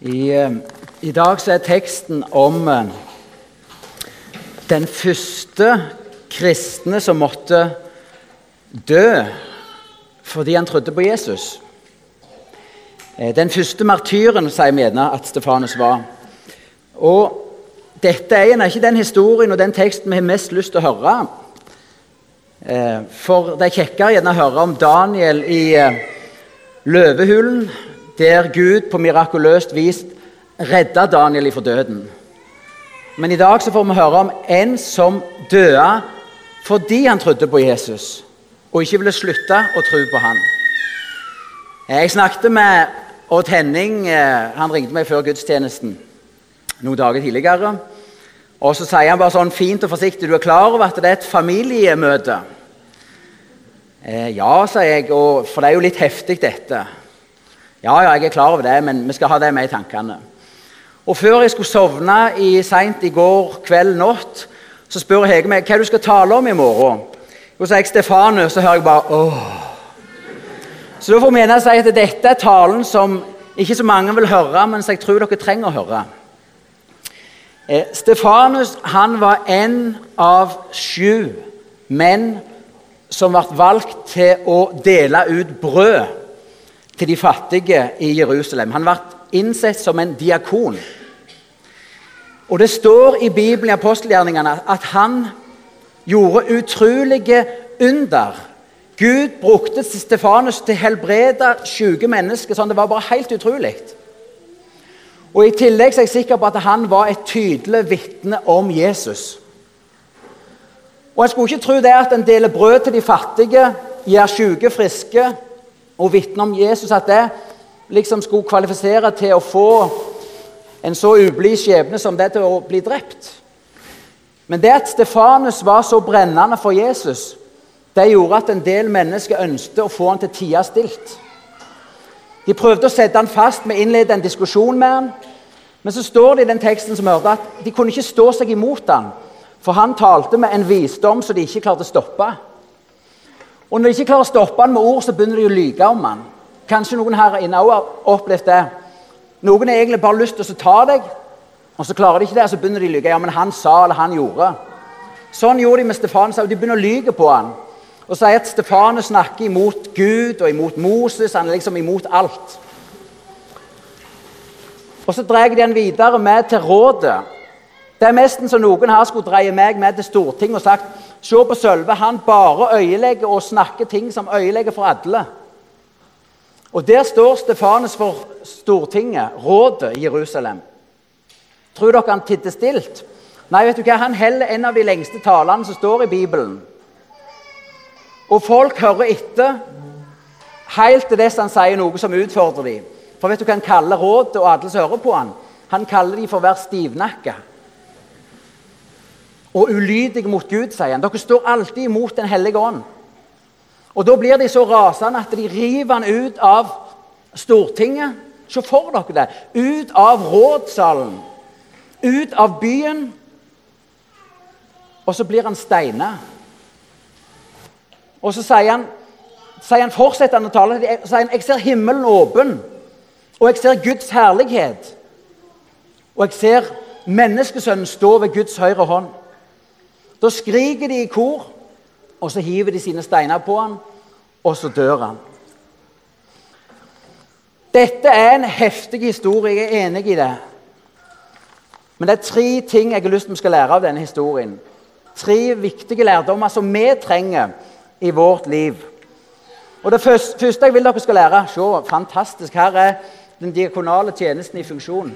I, eh, I dag så er teksten om eh, den første kristne som måtte dø fordi han trodde på Jesus. Eh, Den første martyren, sier vi gjerne at Stefanus var. Og dette er ikke den historien og den teksten vi har mest lyst til å høre. For det er kjekkere å høre om Daniel i eh, løvehulen, der Gud på mirakuløst vis redda Daniel ifra døden. Men i dag så får vi høre om en som døde fordi han trodde på Jesus, og ikke ville slutte å tro på han. Jeg snakket med Odd Henning. eh, Han ringte meg før gudstjenesten noen dager tidligere. Og så sier han bare sånn fint og forsiktig du er klar over at det er et familiemøte. Eh, ja, sier jeg, og, for det er jo litt heftig, dette. Ja, ja, jeg er klar over det, men vi skal ha det med i tankene. Og Før jeg skulle sovne i seint i går kveld natt, så spør Hege meg hva du skal tale om i morgen. Og så sier jeg Stefanus, så hører jeg bare åh. Så da får vi gjerne si at dette er talen som ikke så mange vil høre, men som jeg tror dere trenger å høre. Eh, Stefanus han var en av sju menn som ble valgt til å dele ut brød til de fattige i Jerusalem. Han ble innsett som en diakon. Og Det står i Bibelen i apostelgjerningene at han gjorde utrolige under. Gud brukte Stefanus til å helbrede syke mennesker. sånn Det var bare helt utrolig. Og I tillegg er jeg sikker på at han var et tydelig vitne om Jesus. Og En skulle ikke tro det at en deler brød til de fattige, gjør syke friske og vitne om Jesus, at det liksom skulle kvalifisere til å få en så ublid skjebne som det til å bli drept. Men det at Stefanus var så brennende for Jesus, det gjorde at en del mennesker ønsket å få han til tida stilt. De prøvde å sette han fast med å innlede en diskusjon med han. Men så står det i den teksten som hørte at de kunne ikke stå seg imot han, for han talte med en visdom som de ikke klarte å stoppe. Og når de ikke klarer å stoppe han med ord, så begynner de å lyge om han. Kanskje noen her inne har opplevd det. Noen har egentlig bare lyst til å ta deg, og så klarer de ikke det, og så begynner de å lyge. Ja, men han sa, eller han gjorde. Sånn gjorde de med Stefanus. De begynner å lyge på han. Og sier at Stefanus snakker imot Gud og imot Moses. Han er liksom imot alt. Og så drar de han videre med til rådet. Det er nesten som noen her skulle dreie meg med til Stortinget og sagt Se på Sølve, han bare øyelegger og snakker ting som øyelegger for alle. Og der står Stefanus for Stortinget, rådet i Jerusalem. Tror dere han titter stilt? Nei, vet du hva? han heller en av de lengste talene som står i Bibelen. Og folk hører etter helt til dess han sier noe som utfordrer dem. For vet du hva han kaller rådet og alle som hører på han? Han kaller dem for å være stivnakka. Og ulydige mot Gud, sier han. Dere står alltid imot Den hellige ånd. Og Da blir de så rasende at de river han ut av Stortinget. Se for dere det. Ut av rådsalen. Ut av byen. Og så blir han steina. Og så sier han, sier han å tale, sier han, jeg ser himmelen åpen, og jeg ser Guds herlighet. Og jeg ser menneskesønnen stå ved Guds høyre hånd. Da skriker de i kor, og så hiver de sine steiner på han, og så dør han. Dette er en heftig historie. Jeg er enig i det. Men det er tre ting jeg har lyst til skal lære av denne historien. Tre viktige lærdommer som vi trenger i vårt liv. Og Det første jeg vil dere skal lære Se, fantastisk. Her er den diakonale tjenesten i funksjon.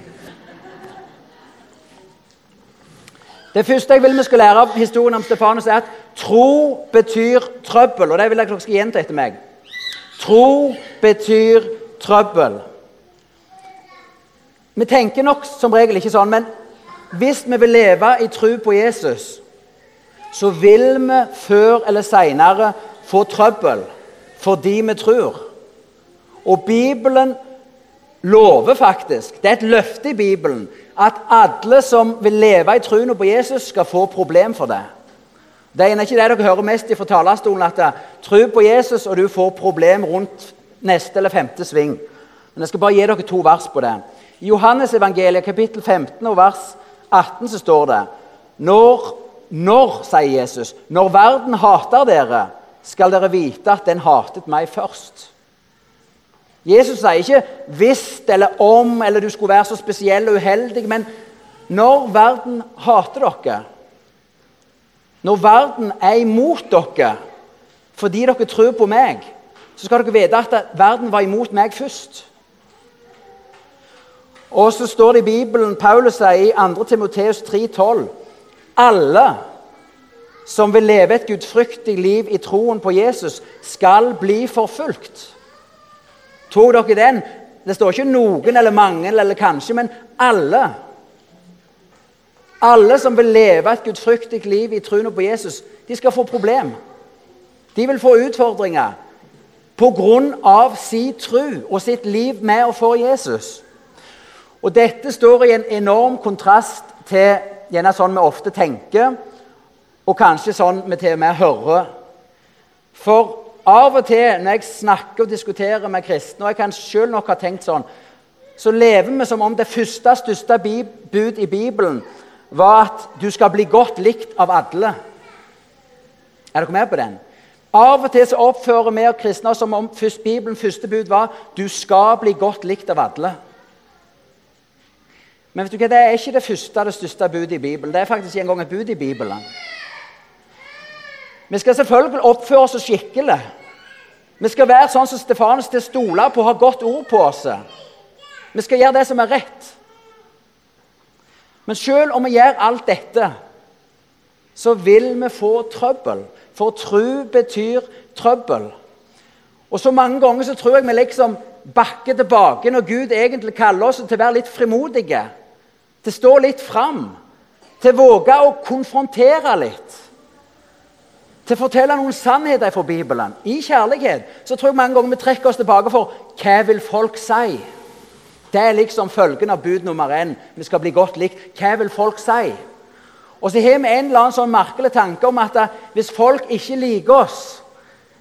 Det første jeg vil vi skal lære av historien om Stefanus, er at tro betyr trøbbel. Og det vil jeg dere skal gjenta etter meg. Tro betyr trøbbel. Vi tenker nok som regel ikke sånn, men hvis vi vil leve i tro på Jesus, så vil vi før eller seinere få trøbbel fordi vi tror. Og Bibelen lover faktisk, det er et løfte i Bibelen, at alle som vil leve i troen på Jesus, skal få problem for det. Det er ikke det dere hører mest fra talerstolen, at tro på Jesus, og du får problem rundt neste eller femte sving. Men jeg skal bare gi dere to vers på det. I Johannes evangeliet kapittel 15 og vers 18 så står det når, når, sier Jesus, når verden hater dere, skal dere vite at den hatet meg først. Jesus sier ikke 'hvis' eller 'om' eller 'du skulle være så spesiell og uheldig', men når verden hater dere, når verden er imot dere fordi dere tror på meg, så skal dere vite at verden var imot meg først. Og så står det i Bibelen, Paulus sier i 2. Timoteus 3,12.: Alle som vil leve et gudfryktig liv i troen på Jesus, skal bli forfulgt. Tror dere den? Det står ikke noen eller mange eller kanskje, men alle. Alle som vil leve et gudfryktig liv i troen på Jesus, de skal få problem. De vil få utfordringer pga. sin tro og sitt liv med og for Jesus. Og Dette står i en enorm kontrast til gjerne sånn vi ofte tenker, og kanskje sånn vi til og med hører. For av og til når jeg snakker og diskuterer med kristne, og jeg kan selv nok ha tenkt sånn, så lever vi som om det første største bud i Bibelen var at du skal bli godt likt av alle. Er dere med på den? Av og til så oppfører vi og kristne som om Bibelens første bud var du skal bli godt likt av alle. Men vet du hva, det er ikke det første det største budet i Bibelen. Det er faktisk ikke engang et bud i Bibelen. Vi skal selvfølgelig oppføre oss skikkelig. Vi skal være sånn som Stefanus til å stole på ha godt ord på oss. Vi skal gjøre det som er rett. Men selv om vi gjør alt dette, så vil vi få trøbbel. For tro betyr trøbbel. Og så mange ganger så tror jeg vi liksom bakker tilbake når Gud egentlig kaller oss til å være litt frimodige. Til å stå litt fram. Til å våge å konfrontere litt. Til å fortelle noen sannheter fra Bibelen. I kjærlighet så tror jeg mange ganger vi trekker oss tilbake for hva vil folk si? Det er liksom følgen av bud nummer én. Vi skal bli godt likt. Hva vil folk si? Og så har vi en eller annen sånn merkelig tanke om at hvis folk ikke liker oss,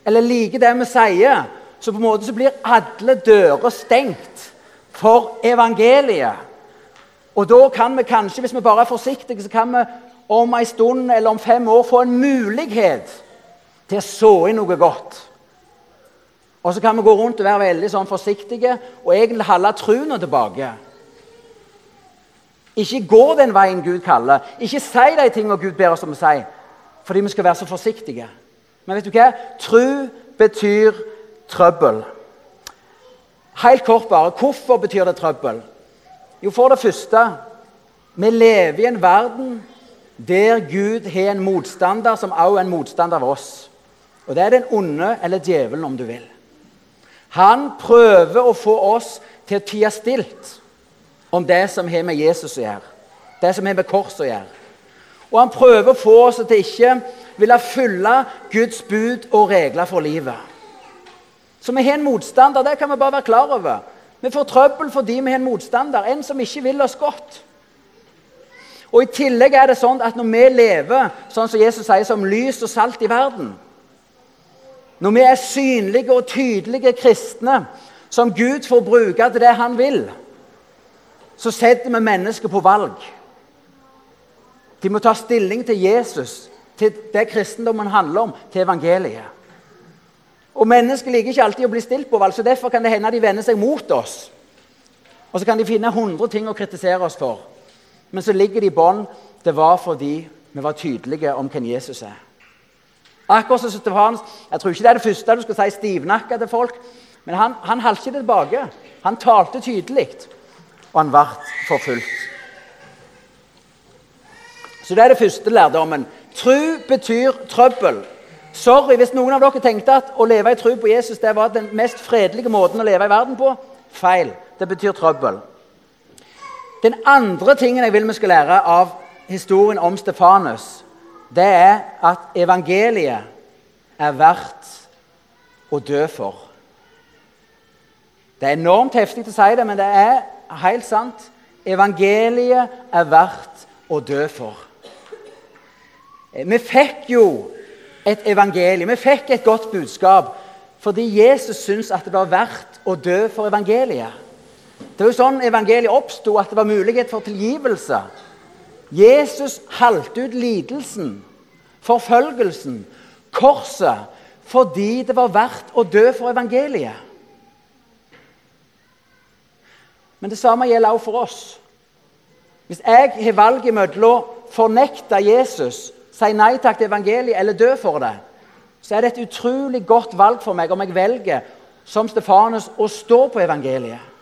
eller liker det vi sier, så på en måte så blir alle dører stengt for evangeliet. Og da kan vi kanskje, hvis vi bare er forsiktige, så kan vi om en stund eller om fem år få en mulighet til å så inn noe godt. Og så kan vi gå rundt og være veldig sånn forsiktige og egentlig holde troen tilbake. Ikke gå den veien Gud kaller. Ikke si de tingene Gud ber oss om å si, fordi vi skal være så forsiktige. Men vet du hva? Tru betyr trøbbel. Helt kort bare, Hvorfor betyr det trøbbel? Jo, for det første Vi lever i en verden der Gud har en motstander som også er en motstander av oss. Og Det er den onde, eller djevelen, om du vil. Han prøver å få oss til å tie stilt om det som har med Jesus å gjøre, det som har med korset å gjøre. Og han prøver å få oss til ikke ville følge Guds bud og regler for livet. Så vi har en motstander, det kan vi bare være klar over. Vi får trøbbel fordi vi har en motstander, en som ikke vil oss godt. Og I tillegg er det sånn at når vi lever sånn som Jesus sier, som lys og salt i verden, når vi er synlige og tydelige kristne som Gud får bruke til det han vil, så setter vi mennesker på valg. De må ta stilling til Jesus, til det kristendommen handler om, til evangeliet. Og Mennesker liker ikke alltid å bli stilt på valg, så derfor kan det hende de vender seg mot oss. Og så kan de finne 100 ting å kritisere oss for. Men så ligger det i bånn det var fordi vi var tydelige om hvem Jesus er. Akkurat som Stefanus, Jeg tror ikke det er det første du skal si stivnakka til folk, men han, han holdt ikke tilbake. Han talte tydelig, og han ble forfulgt. Så det er det første lærdommen. Tru betyr trøbbel. Sorry hvis noen av dere tenkte at å leve i tru på Jesus det var den mest fredelige måten å leve i verden på. Feil. Det betyr trøbbel. Den andre tingen jeg vil vi skal lære av historien om Stefanus, det er at evangeliet er verdt å dø for. Det er enormt heftig å si det, men det er helt sant. Evangeliet er verdt å dø for. Vi fikk jo et evangelium, vi fikk et godt budskap fordi Jesus syntes at det var verdt å dø for evangeliet. Det var jo sånn evangeliet oppsto, at det var mulighet for tilgivelse. Jesus halte ut lidelsen, forfølgelsen, korset, fordi det var verdt å dø for evangeliet. Men det samme gjelder også for oss. Hvis jeg har valget mellom å fornekte Jesus, si nei takk til evangeliet eller dø for det, så er det et utrolig godt valg for meg om jeg velger som Stefanus å stå på evangeliet.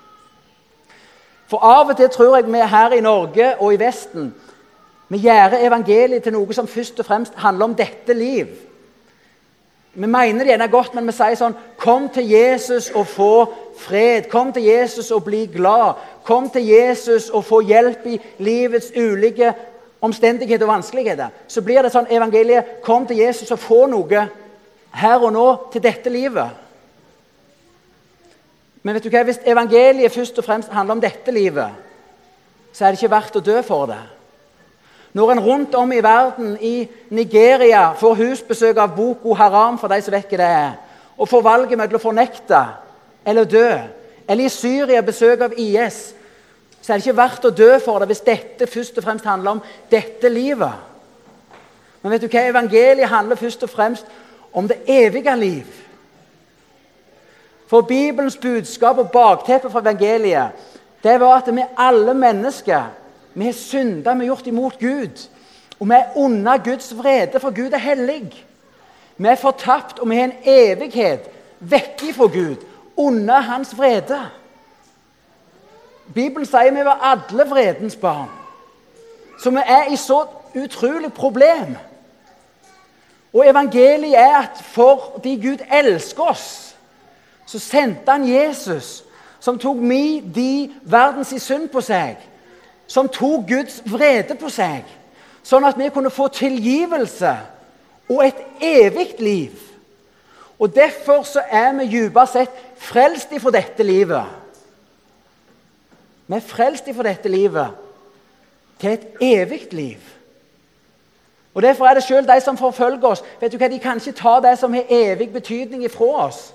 For av og til tror jeg vi her i Norge og i Vesten vi gjør evangeliet til noe som først og fremst handler om dette liv. Vi mener det gjerne godt, men vi sier sånn Kom til Jesus og få fred. Kom til Jesus og bli glad. Kom til Jesus og få hjelp i livets ulike omstendigheter og vanskeligheter. Så blir det sånn evangeliet Kom til Jesus og få noe her og nå til dette livet. Men vet du hva? hvis evangeliet først og fremst handler om dette livet, så er det ikke verdt å dø for det. Når en rundt om i verden, i Nigeria, får husbesøk av Boko Haram, for de som vet hva det er, og får valget mellom å fornekte eller dø, eller i Syria besøk av IS, så er det ikke verdt å dø for det hvis dette først og fremst handler om dette livet. Men vet du hva? evangeliet handler først og fremst om det evige liv. For Bibelens budskap og bakteppet for evangeliet det var at vi alle mennesker vi har synda, vi har gjort imot Gud. Og vi er unna Guds vrede, for Gud er hellig. Vi er fortapt, og vi har en evighet vekke fra Gud, unna Hans vrede. Bibelen sier vi var alle vredens barn. Så vi er i så utrolig problem. Og evangeliet er at fordi Gud elsker oss, så sendte han Jesus, som tok mi, de, verdens i synd på seg som tok Guds vrede på seg, sånn at vi kunne få tilgivelse og et evig liv. Og Derfor så er vi dypest sett frelst ifra dette livet. Vi er frelst ifra dette livet til et evig liv. Og Derfor er det selv de som forfølger oss, vet du hva, de kan ikke ta det som har evig betydning ifra oss.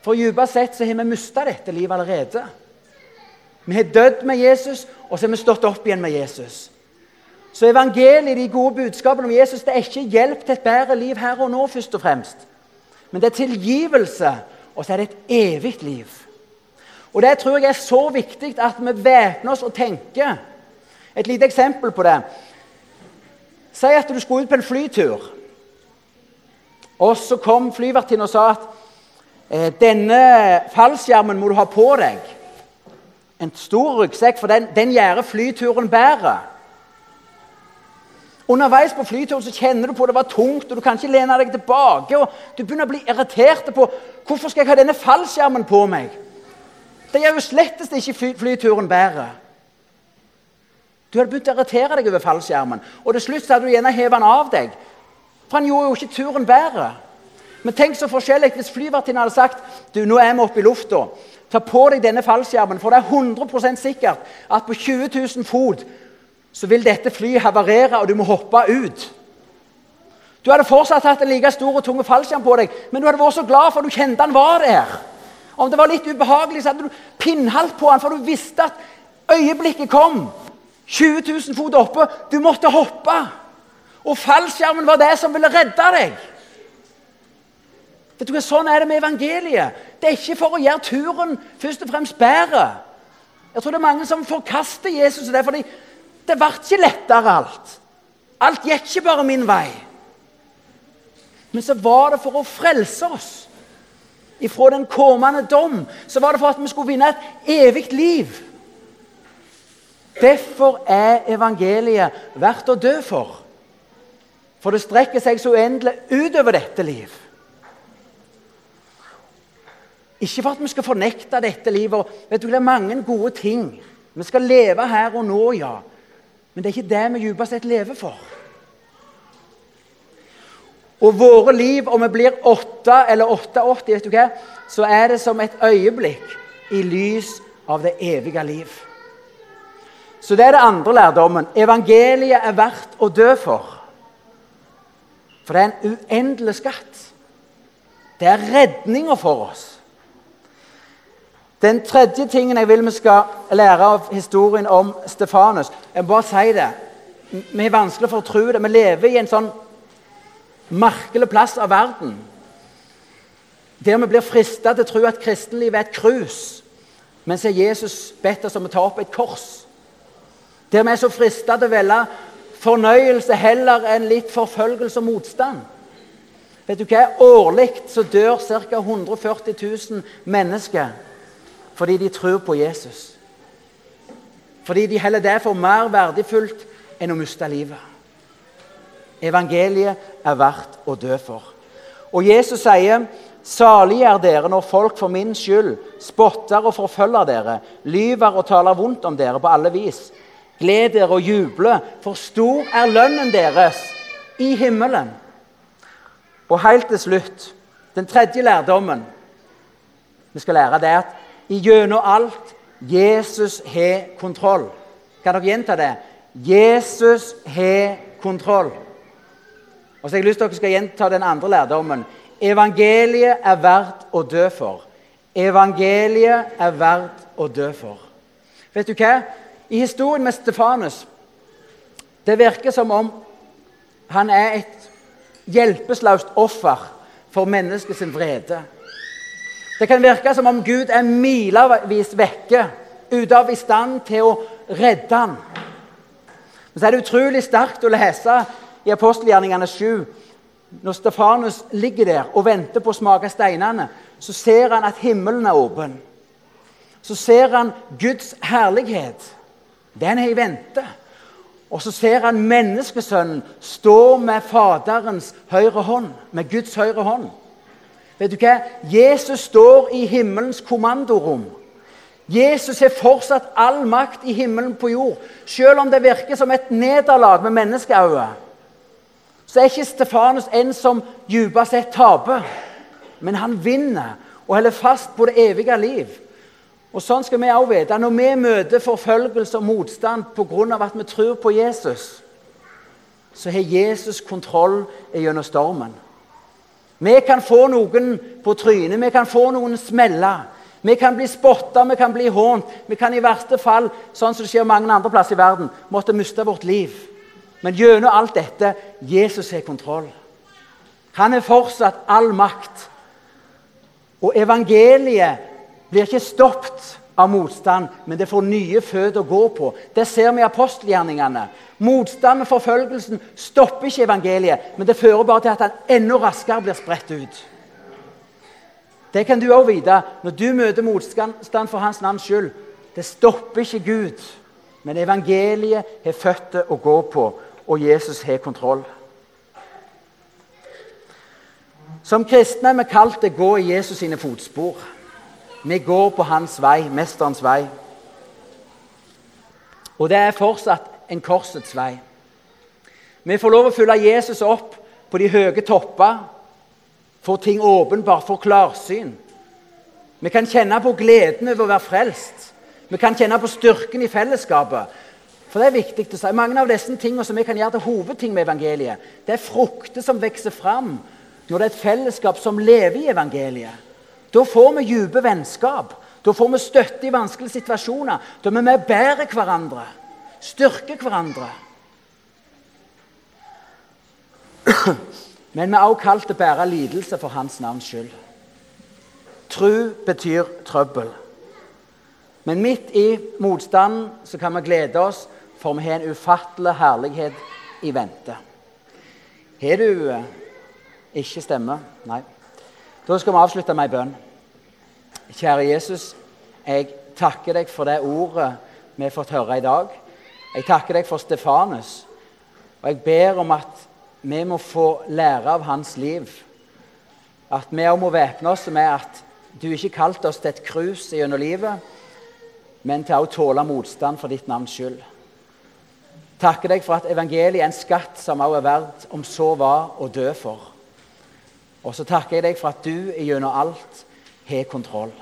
For dypest sett så har vi mista dette livet allerede. Vi har dødd med Jesus, og så har vi stått opp igjen med Jesus. Så evangeliet, de gode budskapene om Jesus, det er ikke hjelp til et bedre liv her og nå, først og fremst. Men det er tilgivelse, og så er det et evig liv. Og Det tror jeg er så viktig at vi væpner oss og tenker. Et lite eksempel på det. Si at du skulle ut på en flytur. Og så kom flyvertinnen og sa at denne fallskjermen må du ha på deg en stor ryggsekk, for den, den gjør flyturen bedre. Underveis på flyturen så kjenner du på det var tungt, og du kan ikke lene deg tilbake. og Du begynner å bli irritert på hvorfor skal jeg ha denne fallskjermen på meg. Det gjør jo slettest ikke flyturen bedre. Du hadde begynt å irritere deg over fallskjermen, og til slutt hadde du gjerne hevet den av deg. For han gjorde jo ikke turen bedre. Men tenk så forskjellig hvis flyvertinnen hadde sagt du, nå er vi oppe i lufta. Ta på deg denne fallskjermen, for det er 100% sikkert at på 20 000 fot så vil dette flyet havarere, og du må hoppe ut. Du hadde fortsatt hatt en like stor og tung fallskjerm på deg, men du hadde vært så glad for at du kjente han var der. Om det var litt ubehagelig, så hadde du pinnhalt på han, for du visste at øyeblikket kom. 20 000 fot oppe. Du måtte hoppe. Og fallskjermen var det som ville redde deg. Vet du hva, Sånn er det med evangeliet. Det er ikke for å gjøre turen først og fremst bedre. Jeg tror det er mange som forkaster Jesus og det, fordi det ble ikke lettere alt. Alt gikk ikke bare min vei. Men så var det for å frelse oss ifra den kommende dom. Så var det for at vi skulle vinne et evig liv. Derfor er evangeliet verdt å dø for. For det strekker seg så uendelig utover dette liv. Ikke for at vi skal fornekte dette livet. Vet du, Det er mange gode ting. Vi skal leve her og nå, ja. Men det er ikke det vi dypest sett lever for. Og våre liv, om vi blir 8 eller 88, vet du hva, så er det som et øyeblikk i lys av det evige liv. Så det er det andre lærdommen. Evangeliet er verdt å dø for. For det er en uendelig skatt. Det er redninga for oss. Den tredje tingen jeg vil vi skal lære av historien om Stefanus Jeg må bare si det. Vi er vanskelig for å tro det. Vi lever i en sånn merkelig plass av verden der vi blir frista til å tro at kristenlivet er et krus, mens Jesus bedt oss om å ta opp et kors. Der vi er så frista til å velge fornøyelse heller enn litt forfølgelse og motstand. Vet du hva? Årlig så dør ca. 140 000 mennesker fordi de tror på Jesus. Fordi de heller det for mer verdifullt enn å miste livet. Evangeliet er verdt å dø for. Og Jesus sier, 'Salige er dere når folk for min skyld spotter og forfølger dere, lyver og taler vondt om dere på alle vis.' Gled dere og juble, for stor er lønnen deres i himmelen. Og helt til slutt, den tredje lærdommen vi skal lære, det er at gjennom alt Jesus har kontroll. Kan dere gjenta det? Jesus har kontroll. Og så har jeg lyst til at dere skal gjenta den andre lærdommen. Evangeliet er verdt å dø for. Evangeliet er verdt å dø for. Vet du hva? I historien med Stefanus det virker som om han er et hjelpeløst offer for menneskets vrede. Det kan virke som om Gud er milevis vekke, ute av i stand til å redde ham. Men så er det utrolig sterkt å lese i apostelgjerningene 7 når Stefanus ligger der og venter på å smake steinene, så ser han at himmelen er åpen. Så ser han Guds herlighet. Den er i vente. Og så ser han menneskesønnen stå med Faderens høyre hånd, med Guds høyre hånd. Vet du hva? Jesus står i himmelens kommandorom. Jesus har fortsatt all makt i himmelen på jord. Selv om det virker som et nederlag med menneskeøyne, så er ikke Stefanus en som dypest sett taper. Men han vinner og holder fast på det evige liv. Og Sånn skal vi også vite. Når vi møter forfølgelse og motstand pga. at vi tror på Jesus, så har Jesus kontroll gjennom stormen. Vi kan få noen på trynet, vi kan få noen smeller. Vi kan bli spotta, vi kan bli hånt. Vi kan i verste fall, sånn som det skjer mange andre plasser i verden, måtte miste vårt liv. Men gjennom alt dette Jesus har kontroll. Han er fortsatt all makt. Og evangeliet blir ikke stoppet av motstand, men det får nye føtter å gå på. Det ser vi i apostelgjerningene. Motstand og forfølgelsen stopper ikke evangeliet, men det fører bare til at han enda raskere blir spredt ut. Det kan du òg vite når du møter motstand for hans navns skyld. Det stopper ikke Gud, men evangeliet har føtter å gå på, og Jesus har kontroll. Som kristne er vi kalt til å gå i Jesus sine fotspor. Vi går på hans vei, mesterens vei. Og det er fortsatt en korsets vei. Vi får lov å følge Jesus opp på de høye topper, få ting åpenbart, få klarsyn. Vi kan kjenne på gleden over å være frelst. Vi kan kjenne på styrken i fellesskapet. For det er viktig å si, Mange av disse tingene som vi kan gjøre til hovedting med evangeliet, det er frukter som vokser fram når det er et fellesskap som lever i evangeliet. Da får vi dype vennskap. Da får vi støtte i vanskelige situasjoner. Da er vi bærer hverandre, styrker hverandre. Men vi er også kalt til å bære lidelse for Hans navns skyld. Tru betyr trøbbel. Men midt i motstanden så kan vi glede oss, for vi har en ufattelig herlighet i vente. Har du eh, ikke stemme? Nei. Da skal vi avslutte med ei bønn. Kjære Jesus, jeg takker deg for det ordet vi har fått høre i dag. Jeg takker deg for Stefanus. Og jeg ber om at vi må få lære av hans liv. At vi òg må væpne oss med at du ikke kalte oss til et krus gjennom livet, men til å tåle motstand for ditt navns skyld. Takker deg for at evangeliet er en skatt som òg er verdt, om så var, å dø for. Og så takker jeg deg for at du gjennom alt har kontroll.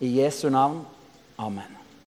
I Jesu navn. Amen.